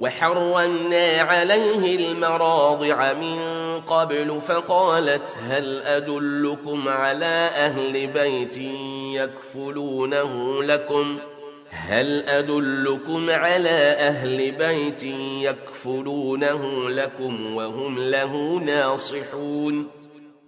وحرمنا عليه المراضع من قبل فقالت هل أدلكم على أهل بيت يكفلونه لكم؟ هل أدلكم على أهل بيت يكفلونه لكم وهم له ناصحون؟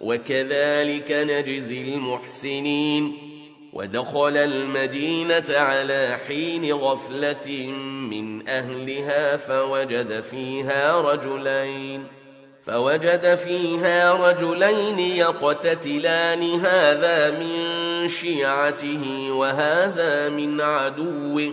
وكذلك نجزي المحسنين. ودخل المدينة على حين غفلة من أهلها فوجد فيها رجلين. فوجد فيها رجلين يقتتلان. هذا من شيعته وهذا من عدوه.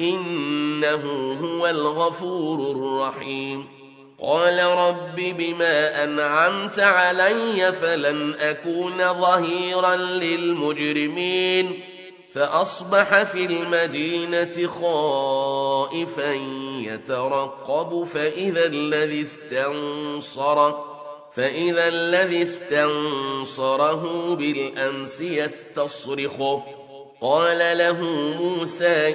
إنه هو الغفور الرحيم. قال رب بما أنعمت علي فلن أكون ظهيرا للمجرمين. فأصبح في المدينة خائفا يترقب فإذا الذي استنصره فإذا الذي استنصره بالأمس يستصرخه قال له موسى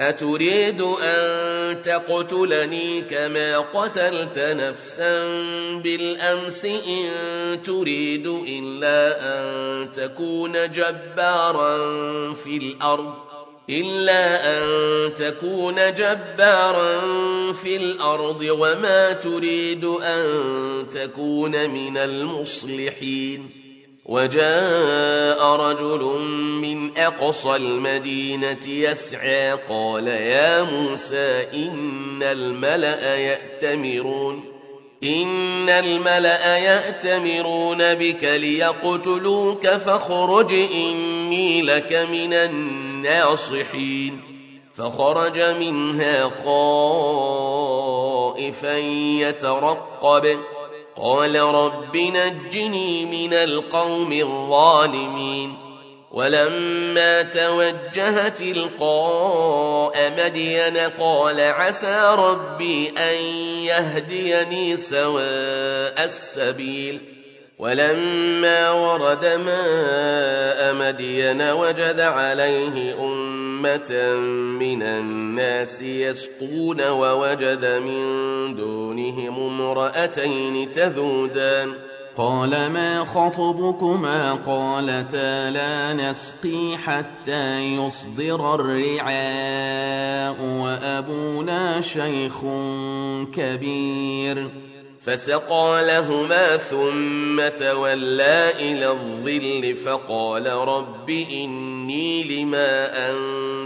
أتريد أن تقتلني كما قتلت نفسا بالأمس إن تريد إلا أن تكون جبارا في الأرض إلا أن تكون جبارا في الأرض وما تريد أن تكون من المصلحين. وجاء رجل من أقصى المدينة يسعى قال يا موسى إن الملأ يأتمرون إن الملأ يأتمرون بك ليقتلوك فاخرج إني لك من الناصحين. فخرج منها خائفا يترقب. قال رب نجني من القوم الظالمين ولما توجه تلقاء مدين قال عسى ربي أن يهديني سواء السبيل ولما ورد ماء مدين وجد عليه أمة من الناس يسقون ووجد من دونهم امرأتين تذودان قال ما خطبكما قالتا لا نسقي حتى يصدر الرعاء وأبونا شيخ كبير فسقى لهما ثم تولى إلى الظل فقال رب إني لما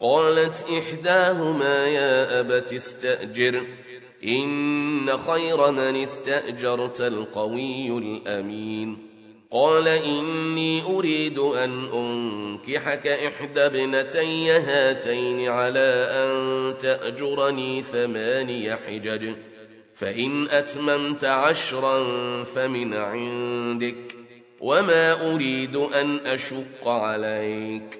قالت إحداهما يا أبت استأجر إن خير من استأجرت القوي الأمين. قال إني أريد أن أنكحك إحدى ابنتي هاتين على أن تأجرني ثماني حجج فإن أتممت عشرا فمن عندك وما أريد أن أشق عليك.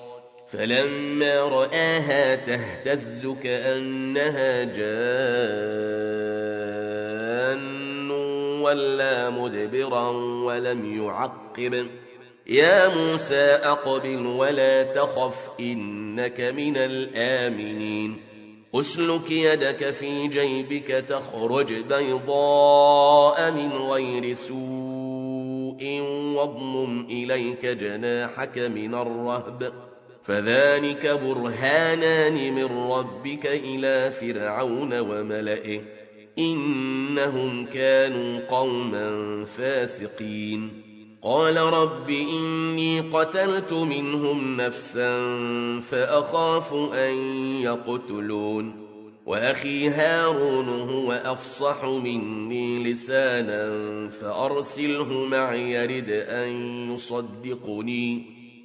فلما رآها تهتز كأنها جان ولا مدبرا ولم يعقب. يا موسى أقبل ولا تخف إنك من الآمنين. أسلك يدك في جيبك تخرج بيضاء من غير سوء واضمم إليك جناحك من الرهب. فذلك برهانان من ربك إلى فرعون وملئه إنهم كانوا قوما فاسقين. قال رب إني قتلت منهم نفسا فأخاف أن يقتلون. وأخي هارون هو أفصح مني لسانا فأرسله معي يرد أن يصدقني.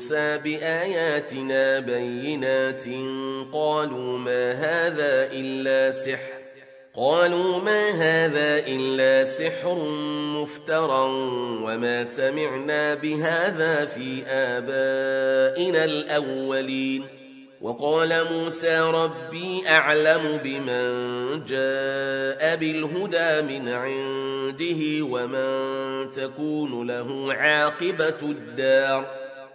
موسى بآياتنا بينات قالوا ما هذا إلا سحر قالوا ما هذا إلا سحر مفترى وما سمعنا بهذا في آبائنا الأولين وقال موسى ربي أعلم بمن جاء بالهدى من عنده ومن تكون له عاقبة الدار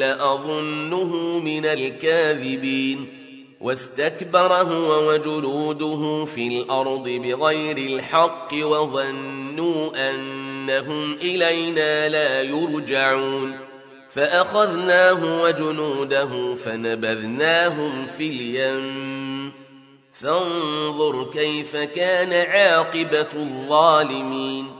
لأظنه من الكاذبين واستكبر هو وجلوده في الأرض بغير الحق وظنوا أنهم إلينا لا يرجعون فأخذناه وجنوده فنبذناهم في اليم. فانظر كيف كان عاقبة الظالمين.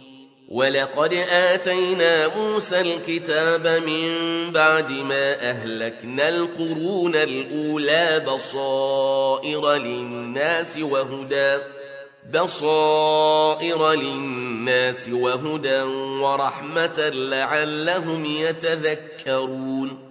ولقد آتينا موسى الكتاب من بعد ما أهلكنا القرون الأولى بصائر للناس وهدى بصائر للناس وهدى ورحمة لعلهم يتذكرون.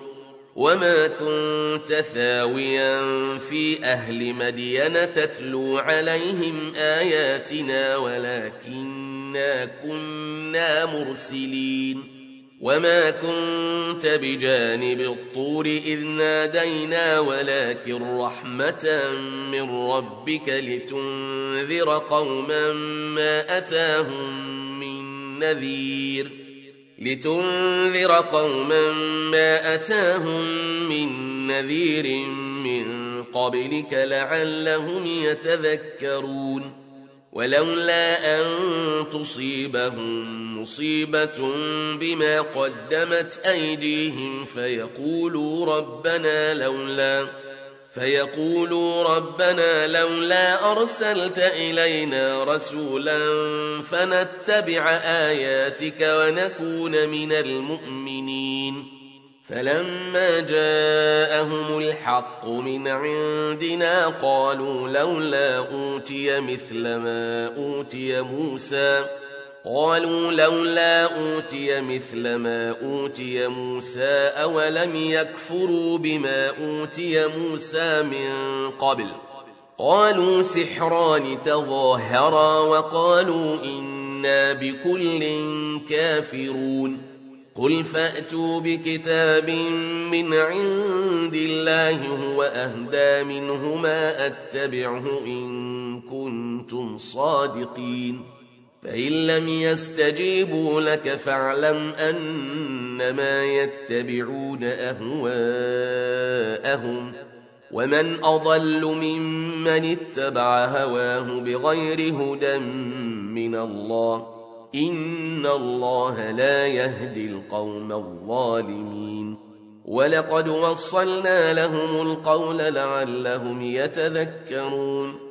وما كنت ثاويا في أهل مدين تتلو عليهم آياتنا ولكننا كنا مرسلين وما كنت بجانب الطور إذ نادينا ولكن رحمة من ربك لتنذر قوما ما أتاهم من نذير لتنذر قوما ما أتاهم من نذير من قبلك لعلهم يتذكرون ولولا أن تصيبهم مصيبة بما قدمت أيديهم فيقولوا ربنا لولا فيقولوا ربنا لولا أرسلت إلينا رسولا فنتبع آياتك ونكون من المؤمنين. فلما جاءهم الحق من عندنا قالوا لولا أوتي مثل ما أوتي موسى قالوا لولا أوتي مثل ما أوتي موسى أولم يكفروا بما أوتي موسى من قبل؟ قالوا سحران تظاهرا وقالوا إنا بكل كافرون. قل فأتوا بكتاب من عند الله هو أهدى منه ما أتبعه إن كنتم صادقين. فإن لم يستجيبوا لك فاعلم أنما يتبعون أهواءهم ومن أضل ممن اتبع هواه بغير هدى من الله إن الله لا يهدي القوم الظالمين ولقد وصلنا لهم القول لعلهم يتذكرون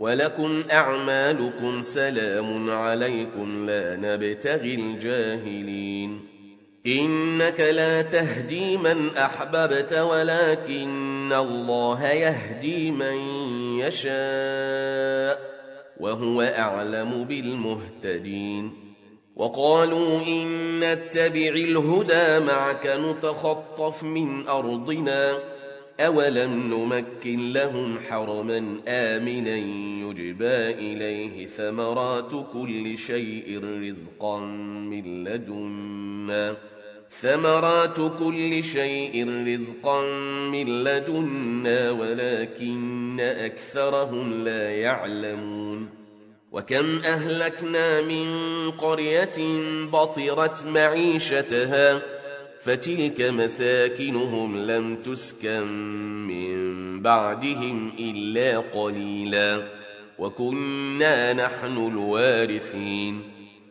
ولكم أعمالكم سلام عليكم لا نبتغي الجاهلين. إنك لا تهدي من أحببت ولكن الله يهدي من يشاء وهو أعلم بالمهتدين. وقالوا إن نتبع الهدى معك نتخطف من أرضنا. أولم نمكن لهم حرما آمنا يجبى إليه ثمرات كل شيء رزقا من لدنا ثمرات كل شيء رزقا من لدنا ولكن أكثرهم لا يعلمون وكم أهلكنا من قرية بطرت معيشتها فتلك مساكنهم لم تسكن من بعدهم إلا قليلا وكنا نحن الوارثين.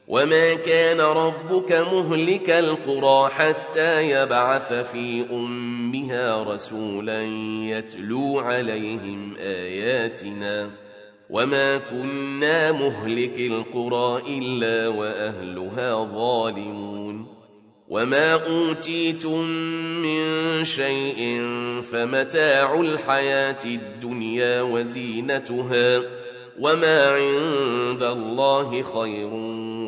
وما كان ربك مهلك القرى حتى يبعث في أمها رسولا يتلو عليهم آياتنا. وما كنا مهلك القرى إلا وأهلها ظالمون. وما أوتيتم من شيء فمتاع الحياة الدنيا وزينتها وما عند الله خير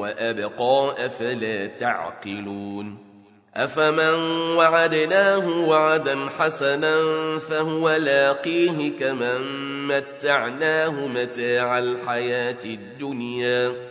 وأبقى أفلا تعقلون أفمن وعدناه وعدا حسنا فهو لاقيه كمن متعناه متاع الحياة الدنيا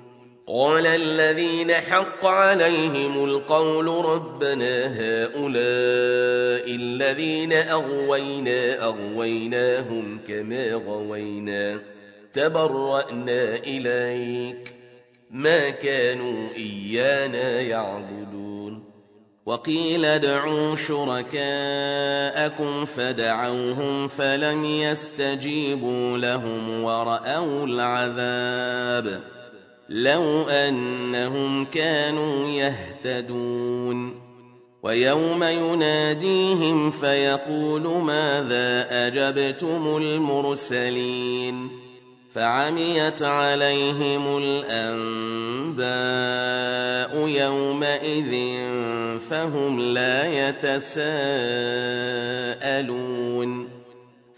قال الذين حق عليهم القول ربنا هؤلاء الذين أغوينا أغويناهم كما غوينا تبرأنا إليك ما كانوا إيانا يعبدون وقيل ادعوا شركاءكم فدعوهم فلم يستجيبوا لهم ورأوا العذاب لو أنهم كانوا يهتدون. ويوم يناديهم فيقول ماذا أجبتم المرسلين؟ فعميت عليهم الأنباء يومئذ فهم لا يتساءلون.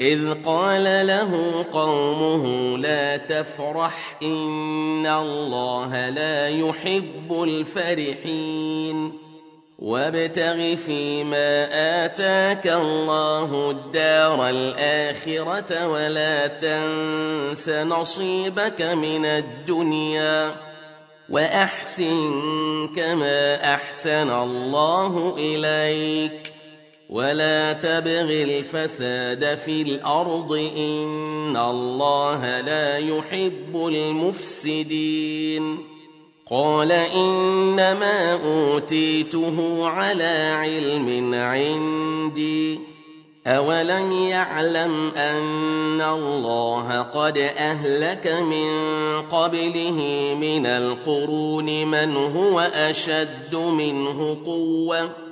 إذ قال له قومه لا تفرح إن الله لا يحب الفرحين وابتغ فيما آتاك الله الدار الآخرة ولا تنس نصيبك من الدنيا وأحسن كما أحسن الله إليك ولا تبغ الفساد في الأرض إن الله لا يحب المفسدين قال إنما أوتيته على علم عندي أولم يعلم أن الله قد أهلك من قبله من القرون من هو أشد منه قوةً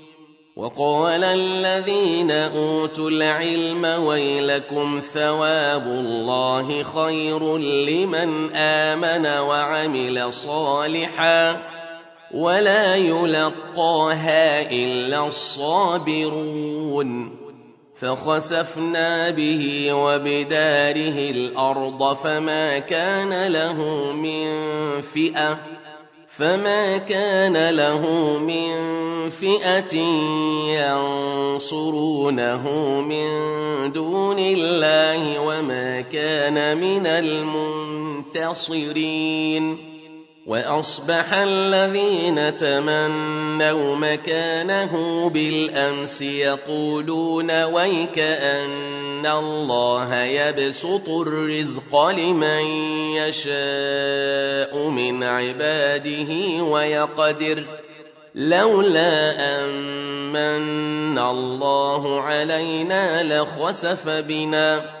وقال الذين أوتوا العلم ويلكم ثواب الله خير لمن آمن وعمل صالحا ولا يلقاها إلا الصابرون فخسفنا به وبداره الأرض فما كان له من فئة فما كان له من فئة ينصرونه من دون الله وما كان من المنتصرين وأصبح الذين تمنوا مكانه بالأمس يقولون ويك أن الله يبسط الرزق لمن يشاء من عباده ويقدر لولا أن الله علينا لخسف بنا